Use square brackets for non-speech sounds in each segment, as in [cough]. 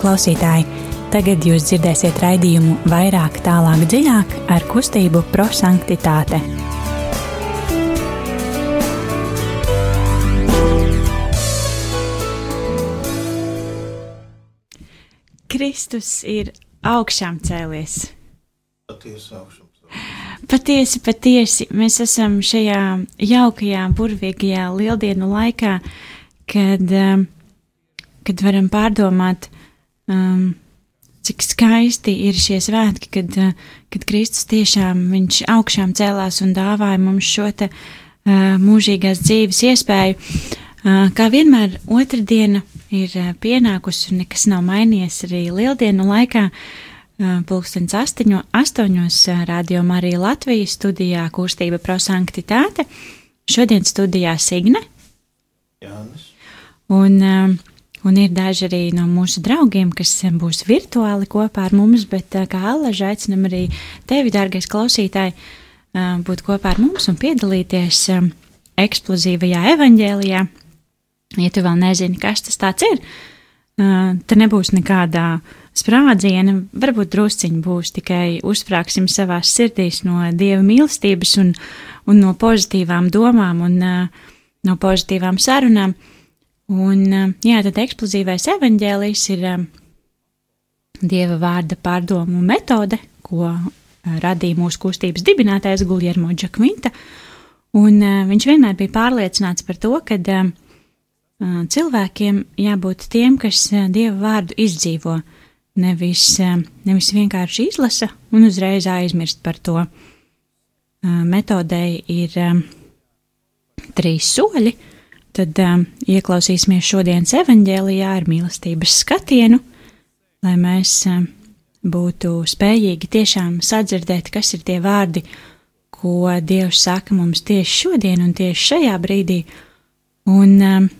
klausītāji! Tagad jūs dzirdēsiet raidījumu vairāk, tālāk, dziļāk ar kustību prosanktitāte. Kristus ir augšām cēlies. Patiesi augšām. Patiesi, patiesi mēs esam šajā jaukajā, burvīgajā lieldienu laikā, kad, um, kad varam pārdomāt, um, cik skaisti ir šie svētki, kad, uh, kad Kristus tiešām viņš augšām cēlās un dāvāja mums šo te uh, mūžīgās dzīves iespēju. Uh, kā vienmēr, otrdiena ir uh, pienākusi un nekas nav mainījies arī lieldienu laikā. Uh, Pulkstens astoņo, astoņos uh, radio Marija Latvijas studijā kustība prosanktitāte. Šodien studijā Signe. Jānis. Un, um, un ir daži arī no mūsu draugiem, kas um, būs virtuāli kopā ar mums, bet uh, kā Allaž aicinam arī tevi, dārgais klausītāji, uh, būt kopā ar mums un piedalīties eksplozīvajā evaņģēlijā. Ja tu vēl nezini, kas tas tāds ir, te nebūs nekādā sprādziena, varbūt drusciņi būs, tikai uzsprāgsim savās sirdīs no dieva mīlestības un, un no pozitīvām domām un no pozitīvām sarunām. Un, uh, jā, tad eksplozīvais evaņģēlijs ir dieva vārda pārdomu metode, ko uh, radīja mūsu kustības dibinātais Guljermo Džakvinta. Un uh, viņš vienmēr bija pārliecināts par to, ka uh, cilvēkiem jābūt tiem, kas uh, dieva vārdu izdzīvo, nevis, uh, nevis vienkārši izlasa un uzreiz aizmirst par to. Uh, metodei ir trīs soļi, tad um, ieklausīsimies šodienas evaņģēlijā ar mīlestības skatienu, lai mēs um, būtu spējīgi tiešām sadzirdēt, kas ir tie vārdi, ko Dievs saka mums tieši šodien un tieši šajā brīdī, un um,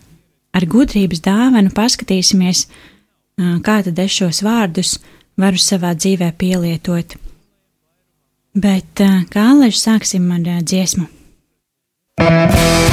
ar gudrības dāvanu paskatīsimies, uh, kā tad es šos vārdus varu savā dzīvē pielietot. Bet uh, kā lai sāksim ar uh, dziesmu? Es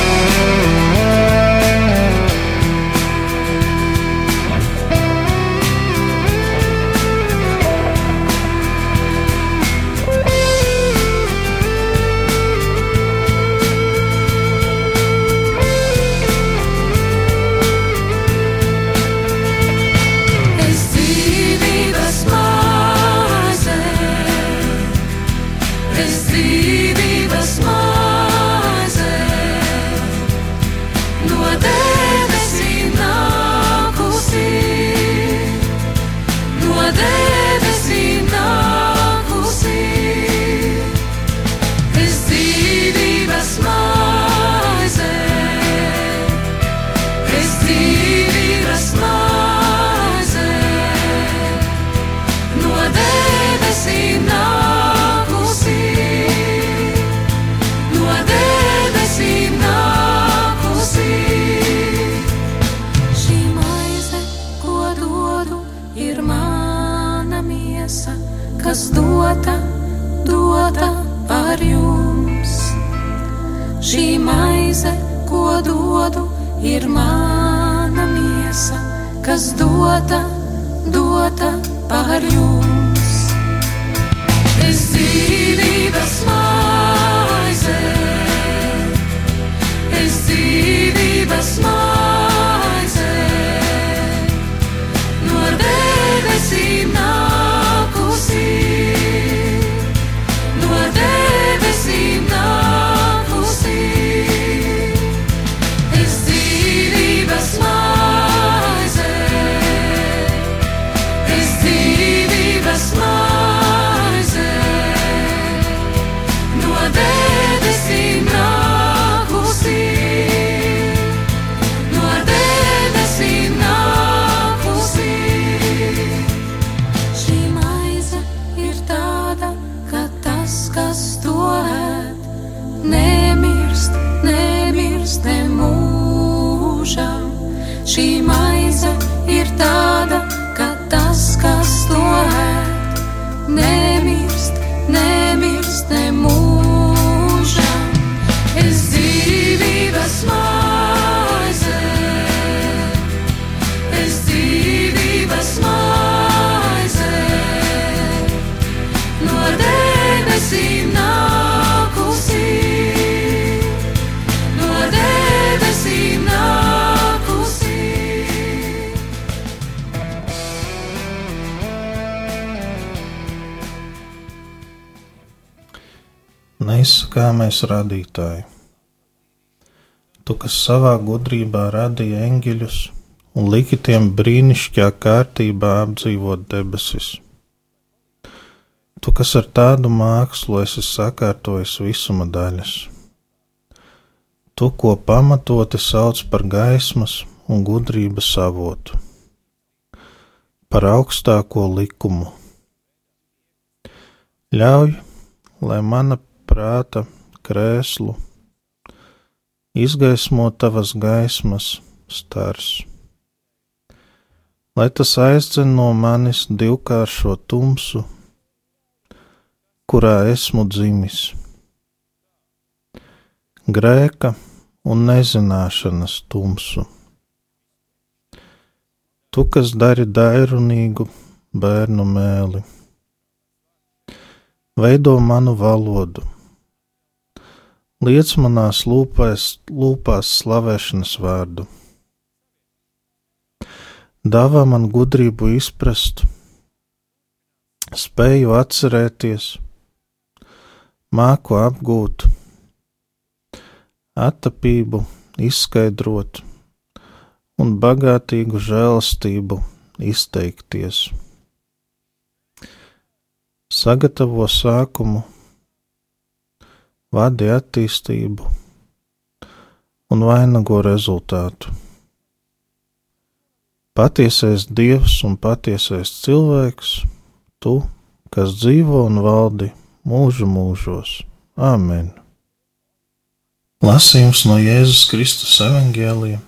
miesa, kas dota, dota par jums. Šī maize, ko dodu, ir mana miesa, kas dota, dota par jums. Es dzīvības maizē, es dzīvības maizē, neizsakāmais radītāji. Tu, kas savā gudrībā radīja eņģeļus un liki tiem brīnišķīgā kārtībā apdzīvot debesis. Tu, kas ar tādu mākslu esi sakārtojis visuma daļas. Tu, ko pamatoti sauc par gaismas un gudrības avotu, par augstāko likumu. Ļauj, lai mana prāta krēslu izgaismo tavas gaismas stars lai tas aizdzen no manis divkāršo tumsu, kurā esmu dzimis. Grēka un nezināšanas tumsu. Tu, kas dari dairunīgu bērnu mēli, veido manu valodu, liec manās lūpēs, lūpās slavēšanas vārdu. Dāvā man gudrību izprast, spēju atcerēties, māku apgūt, attapību izskaidrot. Un bagātīgu žēlastību izteikties. Sagatavo sākumu, vadi attīstību un vainago rezultātu patiesais dievs un patiesais cilvēks, tu, kas dzīvo un valdi mūžu mūžos. Āmen! Lasījums no Jēzus Kristus evangēlija,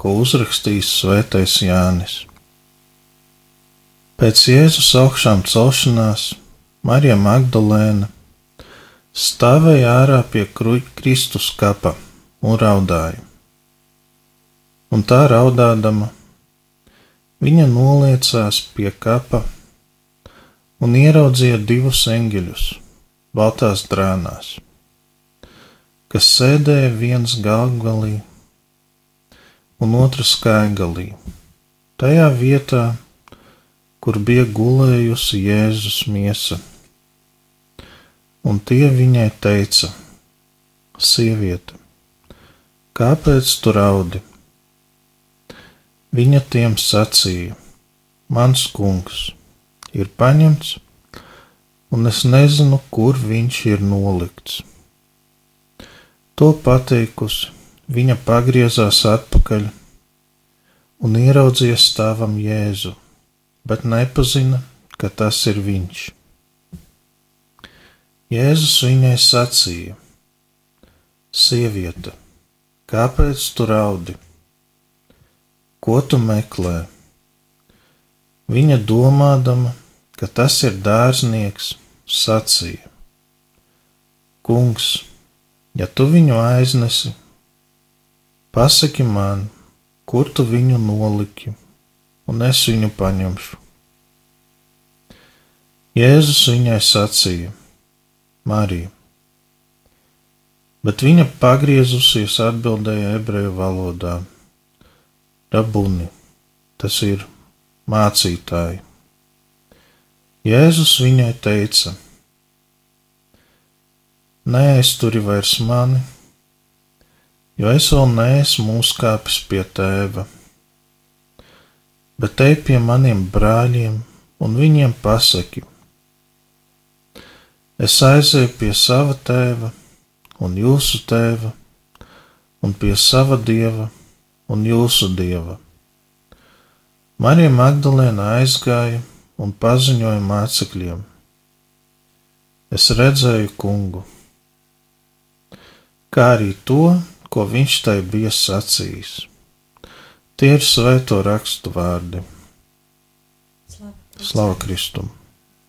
ko uzrakstījis Svētais Jānis. Pēc Jēzus augšām celšanās Marija Magdalēna stāvēja ārā pie Kristus kapa un raudāja. Un tā raudādama Viņa noliecās pie kapa un ieraudzīja divus eņģeļus, baltās drānās, kas sēdēja viens galvgalī un otrs kājgalī, tajā vietā, kur bija gulējusi Jēzus miesa. Un tie viņai teica: Sieviete, kāpēc tu raudi? Viņa tiem sacīja: Mans kungs ir paņemts, un es nezinu, kur viņš ir nolikts. To pateikusi, viņa pagriezās atpakaļ un ieraudzīja stāvam Jēzu, bet nepazina, ka tas ir viņš. Jēzus viņai sacīja: Sieviete, kāpēc tu raudi? ko tu meklē? Viņa domādama, ka tas ir dārznieks, sacīja: Kungs, ja tu viņu aiznesi, pasaki man, kur tu viņu noliki, un es viņu paņemšu. Jēzus viņai sacīja: Marija, bet viņa pagriezusies atbildēja ebreju valodā. Rabuni, tas ir mācītāji. Jēzus viņai teica: Neaizturi vairs mani, jo es vēl neesmu uzkāpis pie tēva, bet ej pie maniem brāļiem un viņiem pasaki: Es aizēju pie sava tēva un jūsu tēva un pie sava dieva un jūsu dieva. Marija Magdalēna aizgāja un paziņoja mācekļiem: Es redzēju kungu, kā arī to, ko viņš tai bija sacījis. Tie ir svēto rakstu vārdi. Slava Kristum!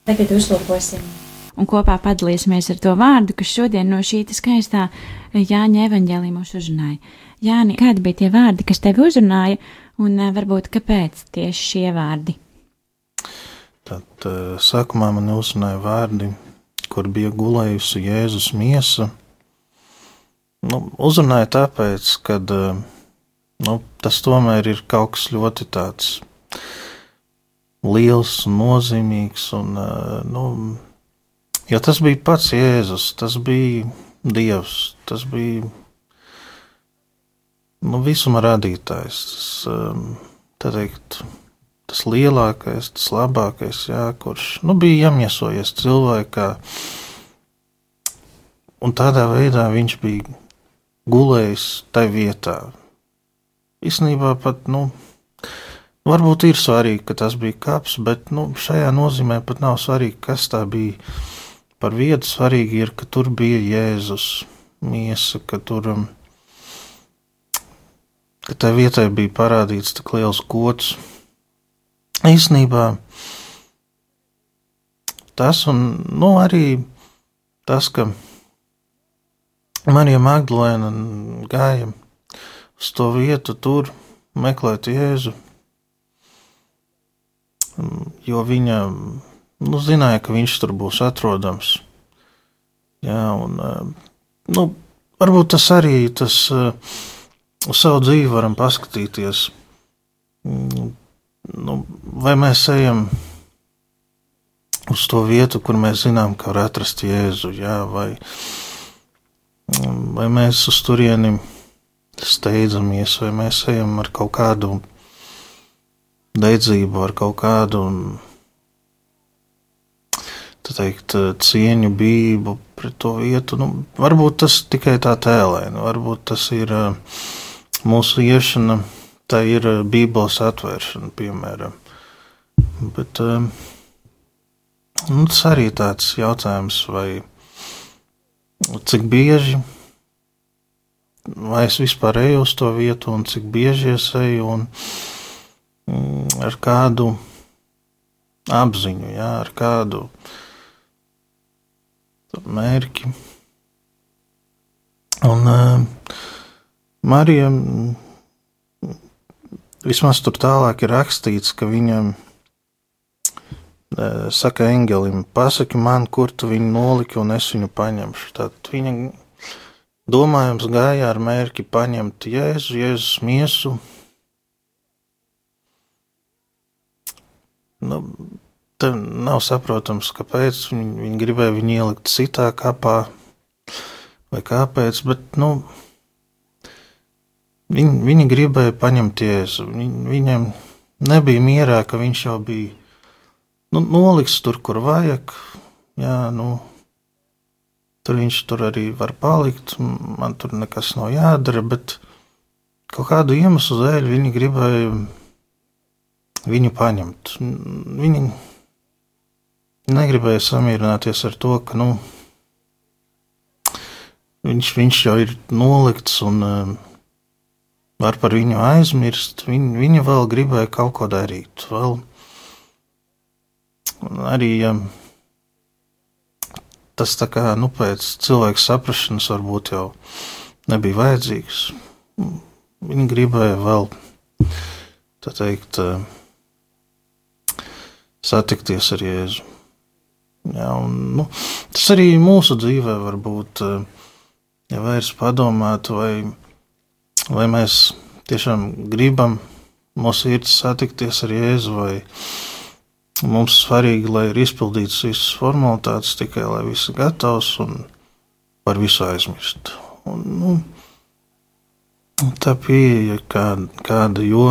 Tagad uzlūkosim un kopā padalīsimies ar to vārdu, kas šodien no šī skaistā Jāņa evaņģēlī mūs uzrunāja. Jāni, kādi bija tie vārdi, kas tevi uzrunāja, un eh, varbūt kāpēc tieši šie vārdi? Tad eh, sākumā man uzrunāja vārdi, kur bija gulējusi Jēzus miesa. Nu, uzrunāja tāpēc, ka eh, nu, tas tomēr ir kaut kas ļoti tāds liels un nozīmīgs. Un, nu, Jo tas bija pats Jēzus, tas bija Dievs, tas bija nu, visuma radītājs. Tas, um, teikt, tas lielākais, tas labākais, jā, kurš nu, bija iemiesojies cilvēkā. Un tādā veidā viņš bija gulējis tajā vietā. Īsnībā pat, nu, varbūt ir svarīgi, ka tas bija kaps, bet nu, šajā nozīmē pat nav svarīgi, kas tā bija. Par vietu svarīgi ir, ka tur bija Jēzus miesa, ka tur um, ka tai vietai bija parādīts tik liels gods. Īsnībā tas un nu, arī tas, ka Marija Magdalēna gāja uz to vietu, tur meklēt Jēzu, jo viņa nu, zināja, ka viņš tur būs atrodams. Jā, un, nu, varbūt tas arī tas uz savu dzīvi varam paskatīties. Nu, vai mēs ejam uz to vietu, kur mēs zinām, ka var atrast Jēzu, jā, vai, vai mēs uz turieni steidzamies, vai mēs ejam ar kaut kādu dedzību, ar kaut kādu teikt, cieņu, bību pret to vietu. Nu, varbūt tas tikai tā tēlēna, varbūt tas ir mūsu iešana, tā ir Bībeles atvēršana, piemēram. Bet nu, tas arī tāds jautājums, vai cik bieži, vai es vispār eju uz to vietu, un cik bieži es eju, un mm, ar kādu apziņu, jā, ar kādu mērķi. Un uh, Marija vismaz tur tālāk ir rakstīts, ka viņam uh, saka eņģelim, pasaki man, kur tu viņu noliki, un es viņu paņemšu. Tad viņa domājams gāja ar mērķi paņemt Jēzu, Jēzus miesu. Nu, Tad nav saprotams, kāpēc viņi, viņi gribēja viņu ielikt citā kapā vai kāpēc, bet nu, viņi, viņi gribēja paņemt jēzu. Viņ, viņiem nebija mierā, ka viņš jau bija nu, noliks tur, kur vajag. Jā, nu, tur viņš tur arī var palikt, man tur nekas nav jādara, bet kaut kādu iemeslu dēļ viņi gribēja viņu paņemt. Viņi negribēja samierināties ar to, ka nu, viņš, viņš jau ir nolikts un um, var par viņu aizmirst. Viņa, viņa vēl gribēja kaut ko darīt. Vēl arī um, tas tā kā nu, pēc cilvēka saprašanas varbūt jau nebija vajadzīgs. Viņa gribēja vēl teikt, uh, satikties ar Jēzu. Jā, un, nu, tas arī mūsu dzīvē var būt, eh, ja vairs padomāt, vai, vai mēs tiešām gribam mūsu sirds satikties ar Jēzu, vai mums svarīgi, lai ir izpildīts visas formalitātes, tikai lai viss ir gatavs un par visu aizmirst. Un, nu, tā pieeja kāda, kāda jo.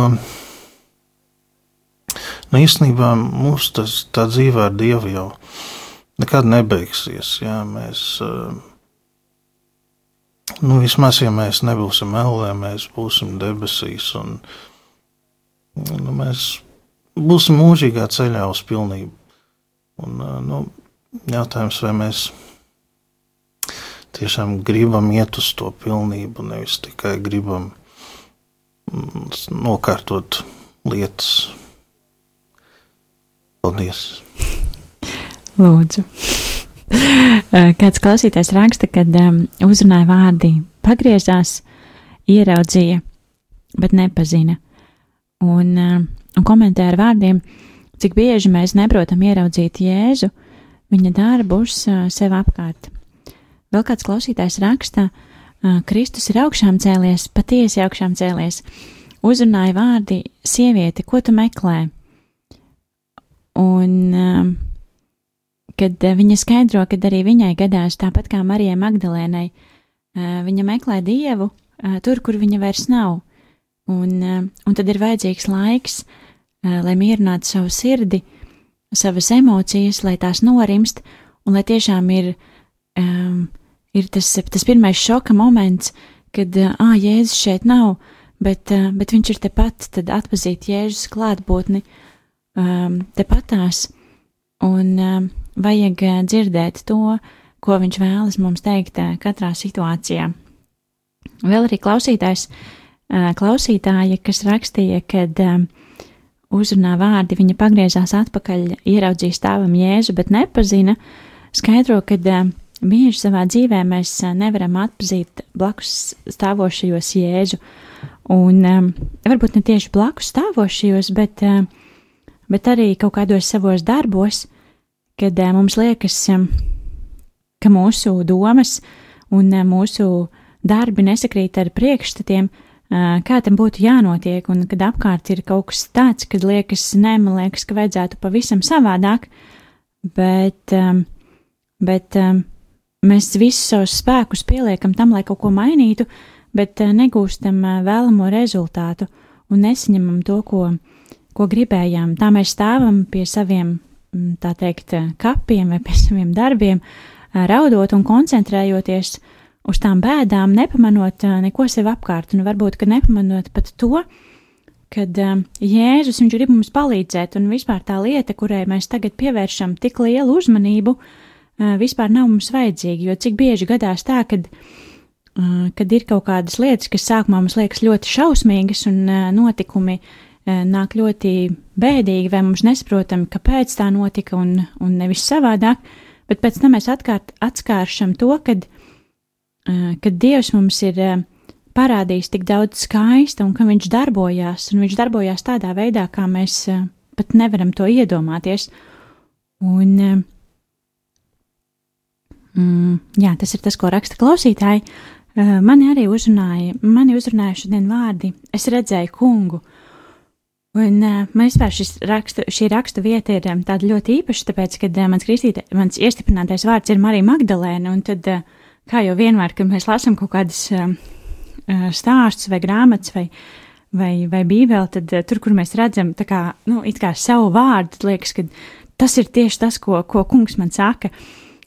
Nu, īstenībā mums tas tā dzīve ar Dievu jau ir nekad nebeigsies. Jā, mēs, eh, nu, vismaz, ja mēs nebūsim ellē, mēs būsim debesīs, un nu, mēs būsim mūžīgā ceļā uz pilnību. Un, eh, nu, jautājums, vai mēs tiešām gribam iet uz to pilnību, nevis tikai gribam mm, nokārtot lietas. Paldies! Lūdzu. [laughs] Kāds klausītājs raksta, kad um, uzrunāja vārdi, pagriezās, ieraudzīja, bet nepazina. Un, um, un komentē ar vārdiem, cik bieži mēs neprotam ieraudzīt Jēzu, viņa darbus uh, sev apkārt. Vēl kāds klausītājs raksta, uh, Kristus ir augšām cēlies, patiesi augšām cēlies. Uzrunāja vārdi, sieviete, ko tu meklē? Un um, kad uh, viņa skaidro, ka arī viņai gadās tāpat kā Marijai Magdalēnai, uh, viņa meklē dievu uh, tur, kur viņa vairs nav. Un, un tad ir vajadzīgs laiks, lai mierinātu savu sirdi, savas emocijas, lai tās norimst, un lai tiešām ir, um, ir tas, tas pirmais šoka moments, kad, ah, Jēzus šeit nav, bet, bet viņš ir tepat, tad atpazīt Jēzus klātbūtni um, tepatās, un um, vajag uh, dzirdēt to, ko viņš vēlas mums teikt uh, katrā situācijā. Vēl arī klausītājs, uh, klausītāja, kas rakstīja, kad uzrunā vārdi, viņa pagriezās atpakaļ, ieraudzīja stāvam Jēzu, bet nepazina, skaidro, ka bieži savā dzīvē mēs nevaram atpazīt blakus stāvošajos Jēzu. Un varbūt ne tieši blakus stāvošajos, bet, bet arī kaut kādos savos darbos, kad uh, mums liekas, um, ka mūsu domas un uh, mūsu darbi nesakrīt ar priekšstatiem, kā tam būtu jānotiek, un kad apkārt ir kaut kas tāds, kad liekas, nē, man liekas, ka vajadzētu pavisam savādāk, bet, bet mēs visus savus spēkus pieliekam tam, lai kaut ko mainītu, bet negūstam vēlamo rezultātu un nesaņemam to, ko, ko gribējām. Tā mēs stāvam pie saviem, tā teikt, kapiem vai pie saviem darbiem, uh, raudot un koncentrējoties uz tām bēdām, nepamanot uh, neko sev apkārt, un varbūt, ka nepamanot pat to, kad Jēzus viņš grib mums palīdzēt, un vispār tā lieta, kurai mēs tagad pievēršam tik lielu uzmanību, vispār nav mums vajadzīga, jo cik bieži gadās tā, kad, kad ir kaut kādas lietas, kas sākumā mums liekas ļoti šausmīgas, un notikumi uh, nāk ļoti bēdīgi, vai mums nesaprotam, kāpēc tā notika, un, un nevis savādāk, bet pēc tam mēs atkārt, atskāršam to, kad kad Dievs mums ir parādījis tik daudz skaista un ka viņš darbojās, un viņš darbojās tādā veidā, kā mēs pat nevaram to iedomāties. Un, mm, jā, tas ir tas, ko raksta klausītāji. Mani arī uzrunāja, mani uzrunāja šodien vārdi, es redzēju kungu. Un man vispār šis raksta, šī raksta vieta ir tāda ļoti īpaša, tāpēc, kad mans kristītē, mans iestiprinātais vārds ir Marija Magdalēna, un tad uh, kā jau vienmēr, kad mēs lasām kaut kādas uh, stāstus vai grāmatas vai, vai, vai bībeli, tad uh, tur, kur mēs redzam kā, nu, kā savu vārdu, liekas, ka tas ir tieši tas, ko, ko kungs man saka.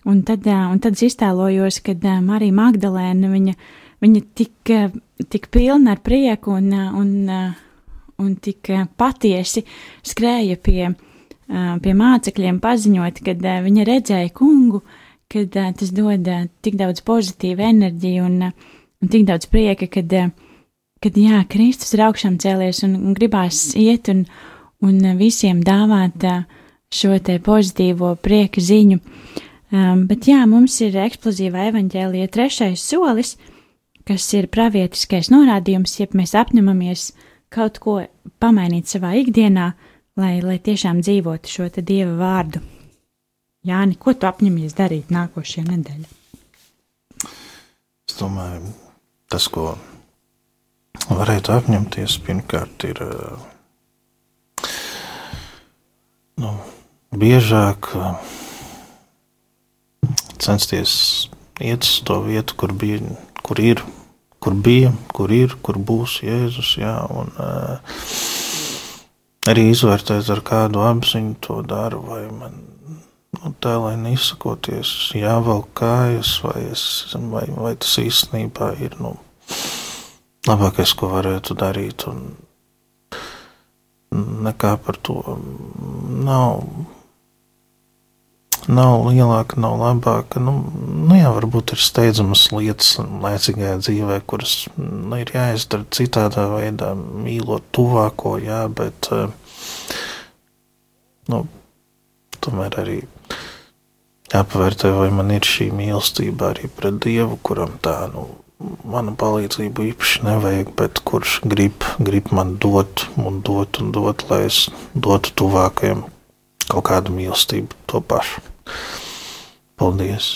Un tad, uh, un tad es iztēlojos, kad uh, Marija Magdalēna, viņa, viņa tik, uh, tik pilna ar prieku un, uh, un, uh, un tik uh, patiesi skrēja pie, uh, pie mācekļiem paziņot, kad uh, viņa redzēja kungu, uh, kad uh, tas dod uh, tik daudz pozitīvu enerģiju un, uh, un tik daudz prieka, kad, uh, kad jā, Kristus ir augšām cēlies un, un gribās iet un, un uh, visiem dāvāt uh, šo te pozitīvo prieka ziņu. Um, bet jā, mums ir eksplozīva evaņģēlija trešais solis, kas ir pravietiskais norādījums, ja mēs apņemamies kaut ko pamainīt savā ikdienā, lai, lai tiešām dzīvotu šo dieva vārdu. Jāni, ko tu apņemies darīt nākošajā nedēļā? Es domāju, tas, ko varētu apņemties, pirmkārt, ir nu, biežāk censties iet uz to vietu, kur, bija, kur ir, kur bija, kur ir, kur būs Jēzus. Jā, un, uh, arī izvērtēt, ar kādu apziņu to daru, vai man nu, tā, lai neizsakoties, jāvelk kājas, vai, es, vai, vai tas īstenībā ir nu, labākais, ko varētu darīt. Un nekā par to nav. Nav lielāka, nav labāka. Nu, nu jā, varbūt ir steidzamas lietas laicīgajā dzīvē, kuras nu, ir jāizdara citādā veidā, mīlot tuvāko, jā, bet nu, tomēr arī jāpavērtē, vai man ir šī mīlestība arī pret Dievu, kuram tā, nu, mana palīdzību īpaši nevajag, bet kurš grib, grib man dot un dot un dot, lai es dotu tuvākajam kaut kādu mīlestību to pašu. Paldies!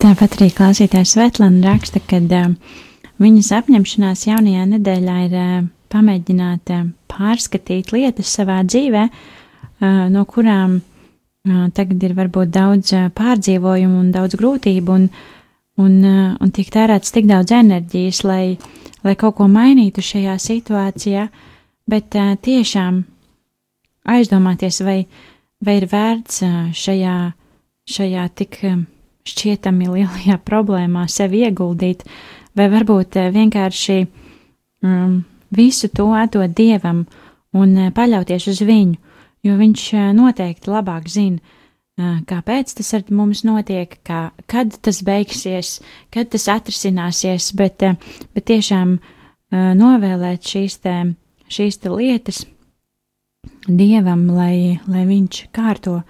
Tāpat arī klausītājs Svetlana raksta, ka uh, viņas apņemšanās jaunajā nedēļā ir uh, pamēģināt uh, pārskatīt lietas savā dzīvē, uh, no kurām uh, tagad ir varbūt daudz uh, pārdzīvojumu un daudz grūtību, un, un, uh, un tiek tērēts tik daudz enerģijas, lai, lai kaut ko mainītu šajā situācijā, bet uh, tiešām aizdomāties, vai, vai ir vērts uh, šajā, šajā tik uh, šķietami lielajā [laughs] problēmā sevi ieguldīt, vai varbūt uh, vienkārši um, visu to atdot dievam un uh, paļauties uz viņu, jo viņš noteikti labāk zina, kāpēc tas ar mums notiek, kā, kad tas beigsies, kad tas atrisināsies, bet, bet tiešām novēlēt šīs, te, šīs te lietas dievam, lai, lai viņš kārto,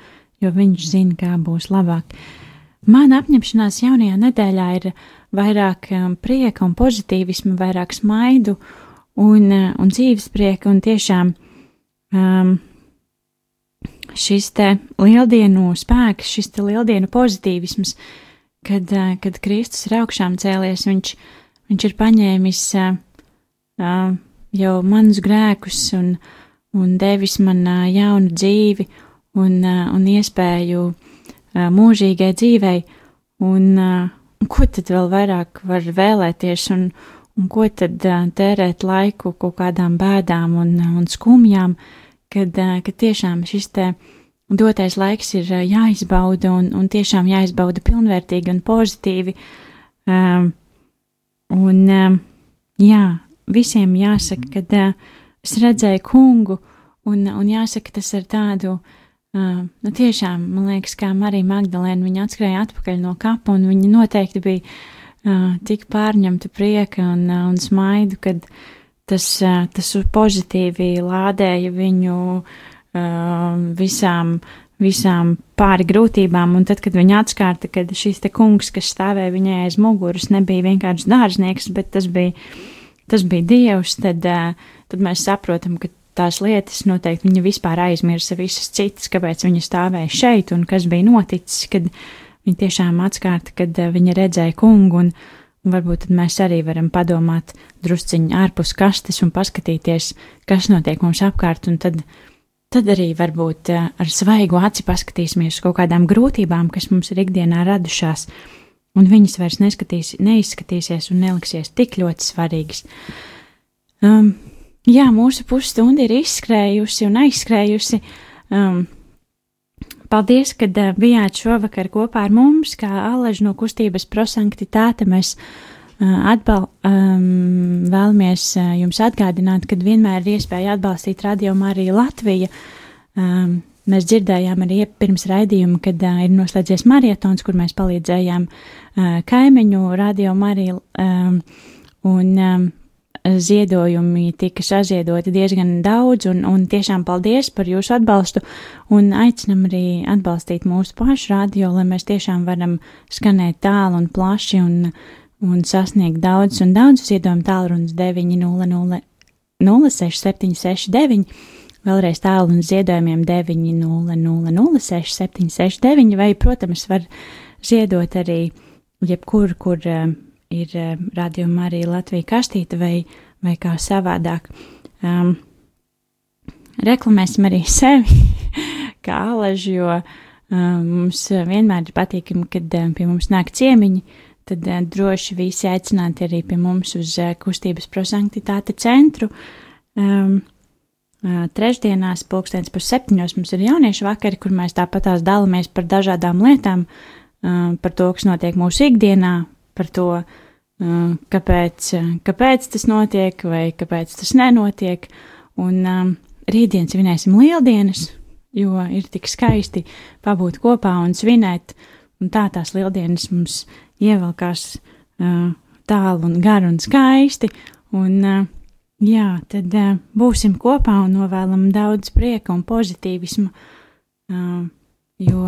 jo viņš zina, kā būs labāk. Mana apņemšanās jaunajā nedēļā ir vairāk um, prieka un pozitīvisma, vairāk smaidu un, uh, un dzīves prieka, un tiešām um, šis te lieldienu spēks, šis te lieldienu pozitīvisms, kad, uh, kad Kristus ir augšām cēlies, viņš, viņš ir paņēmis uh, uh, jau manus grēkus un, un devis man uh, jaunu dzīvi un, uh, un iespēju uh, mūžīgai dzīvei, un, uh, un ko tad vēl vairāk var vēlēties, un, un ko tad uh, tērēt laiku kaut kādām bēdām un, un skumjām, kad, uh, kad tiešām šis te dotais laiks ir uh, jāizbauda un, un tiešām jāizbauda pilnvērtīgi un pozitīvi. Um, un, um, jā, visiem jāsaka, ka uh, es redzēju kungu, un, un jāsaka, tas ar tādu, uh, nu tiešām, man liekas, kā Marija Magdalēna, viņa atskrēja atpakaļ no kapa, un viņa noteikti bija uh, tik pārņemta prieka un, uh, un smaidu, kad tas, uh, tas pozitīvi lādēja viņu uh, visām, visām pāri grūtībām, un tad, kad viņa atskārta, ka šīs te kungs, kas stāvēja viņai aiz muguras, nebija vienkārši dārznieks, bet tas bija, tas bija dievs, tad, uh, tad mēs saprotam, ka tās lietas noteikti viņa vispār aizmirsa visas citas, kāpēc viņa stāvēja šeit un kas bija noticis, kad viņa tiešām atskārta, kad uh, viņa redzēja kungu un, un varbūt mēs arī varam padomāt drusciņi ārpus kastes un paskatīties, kas notiek mums apkārt, tad, tad arī varbūt uh, ar svaigu aci paskatīsimies uz kaut kādām grūtībām, kas mums ir ikdienā radušās, un viņas vairs neskatīs, neizskatīsies un neliksies tik ļoti svarīgas. Um, jā, mūsu pusstunda ir izskrējusi un aizskrējusi. Um, paldies, ka uh, bijāt šovakar kopā ar mums, kā Aleģi no kustības prosanktitāte. Mēs uh, atbal, um, vēlamies uh, jums atgādināt, ka vienmēr ir iespēja atbalstīt Radio Mariju Latviju. Um, Mēs dzirdējām arī pirms raidījuma, kad uh, ir noslēdzies marietons, kur mēs palīdzējām uh, kaimiņu radio Mariju, um, un um, ziedojumi tika saziedoti diezgan daudz, un, un tiešām paldies par jūsu atbalstu, un aicinam arī atbalstīt mūsu pašu radio, lai mēs tiešām varam skanēt tālu un plaši un, un sasniegt daudz un daudz ziedojumu tālrunis 900 06769 vēlreiz tālu un ziedojumiem 900-06-769, vai, protams, var ziedot arī jebkur, kur uh, ir uh, radījuma arī Latvija kastīte vai, vai kā savādāk. Um, reklamēsim arī [laughs] sevi, kā alaži, jo um, mums vienmēr ir patīkami, kad um, pie mums nāk ciemiņi, tad uh, droši visi aicināti arī pie mums uz uh, kustības prosanktitāte centru. Um, Trešdienās, pulkstenis par septiņos, mums ir jauniešu vakari, kur mēs tāpatās dalāmies par dažādām lietām, par to, kas notiek mūsu ikdienā, par to, kāpēc, kāpēc tas notiek vai kāpēc tas nenotiek. Un rītdien svinēsim lieldienas, jo ir tik skaisti pabūt kopā un svinēt, un tā tās lieldienas mums ievelkās tālu un garu un skaisti. Un, uh, Jā, tad uh, būsim kopā un novēlam daudz prieka un pozitīvismu, uh, jo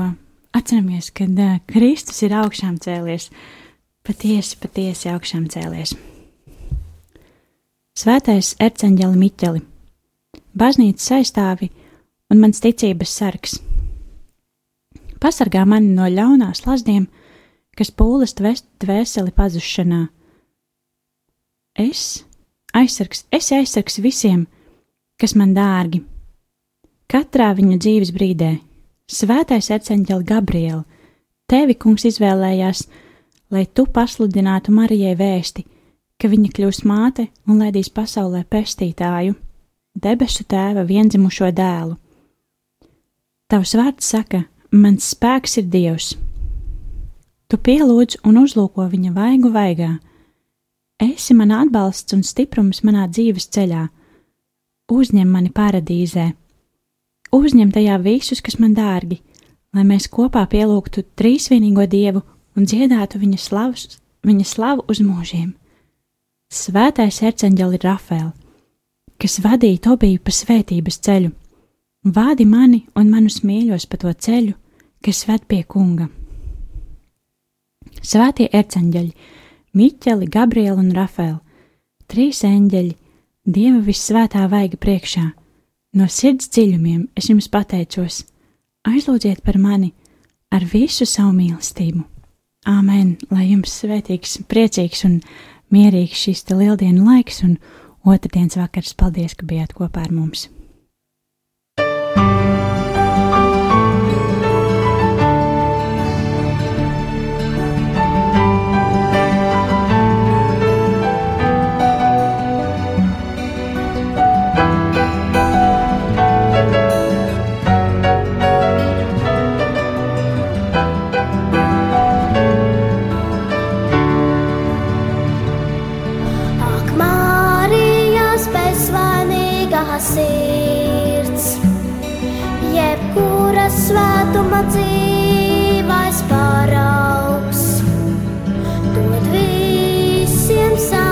atceramies, ka uh, Kristus ir augšām cēlies, patiesi, patiesi augšām cēlies. Svētais erceņģeli Miķeli, baznīcas aizstāvi un mans ticības sargs. Pasargā mani no ļaunās lazdiem, kas pūles dvēseli pazušanā. Es aizsargs, esi aizsargs visiem, kas man dārgi, katrā viņa dzīves brīdē, Svētais arcāņģeli Gabrieli, tevi kungs izvēlējās, lai tu pasludinātu Marijai vēsti, ka viņa kļūs māte un laidīs pasaulē pestītāju, debesu tēva vienzimušo dēlu. Tavs vārds saka, mans spēks ir Dievs. Tu pielūdz un uzlūko viņa vaigu vaigā. Esi man atbalsts un stiprums manā dzīves ceļā. Uzņem mani paradīzē, uzņem tajā visus, kas man dārgi, lai mēs kopā pielūgtu trīsvienīgo Dievu un dziedātu viņa, slavus, viņa slavu uz mūžiem. Svētais ir Rafēl, kas vadīja Tobiju pa svētības ceļu, vādi mani un manus mīļos pa to ceļu, kas ved pie kunga. Svētie erceņģeļi, Miķeli, Gabriela un Rafēl, trīs eņģeļi, Dieva visvētā vaiga priekšā. No sirds dziļumiem es jums pateicos, aizlūdziet par mani ar visu savu mīlestību. Āmen, lai jums svētīgs, priecīgs un mierīgs šis te lieldienu laiks un otrdienas vakars. Paldies, ka bijāt kopā ar mums! Jebkura svētuma dzīvais paraugs, dod visiem saviem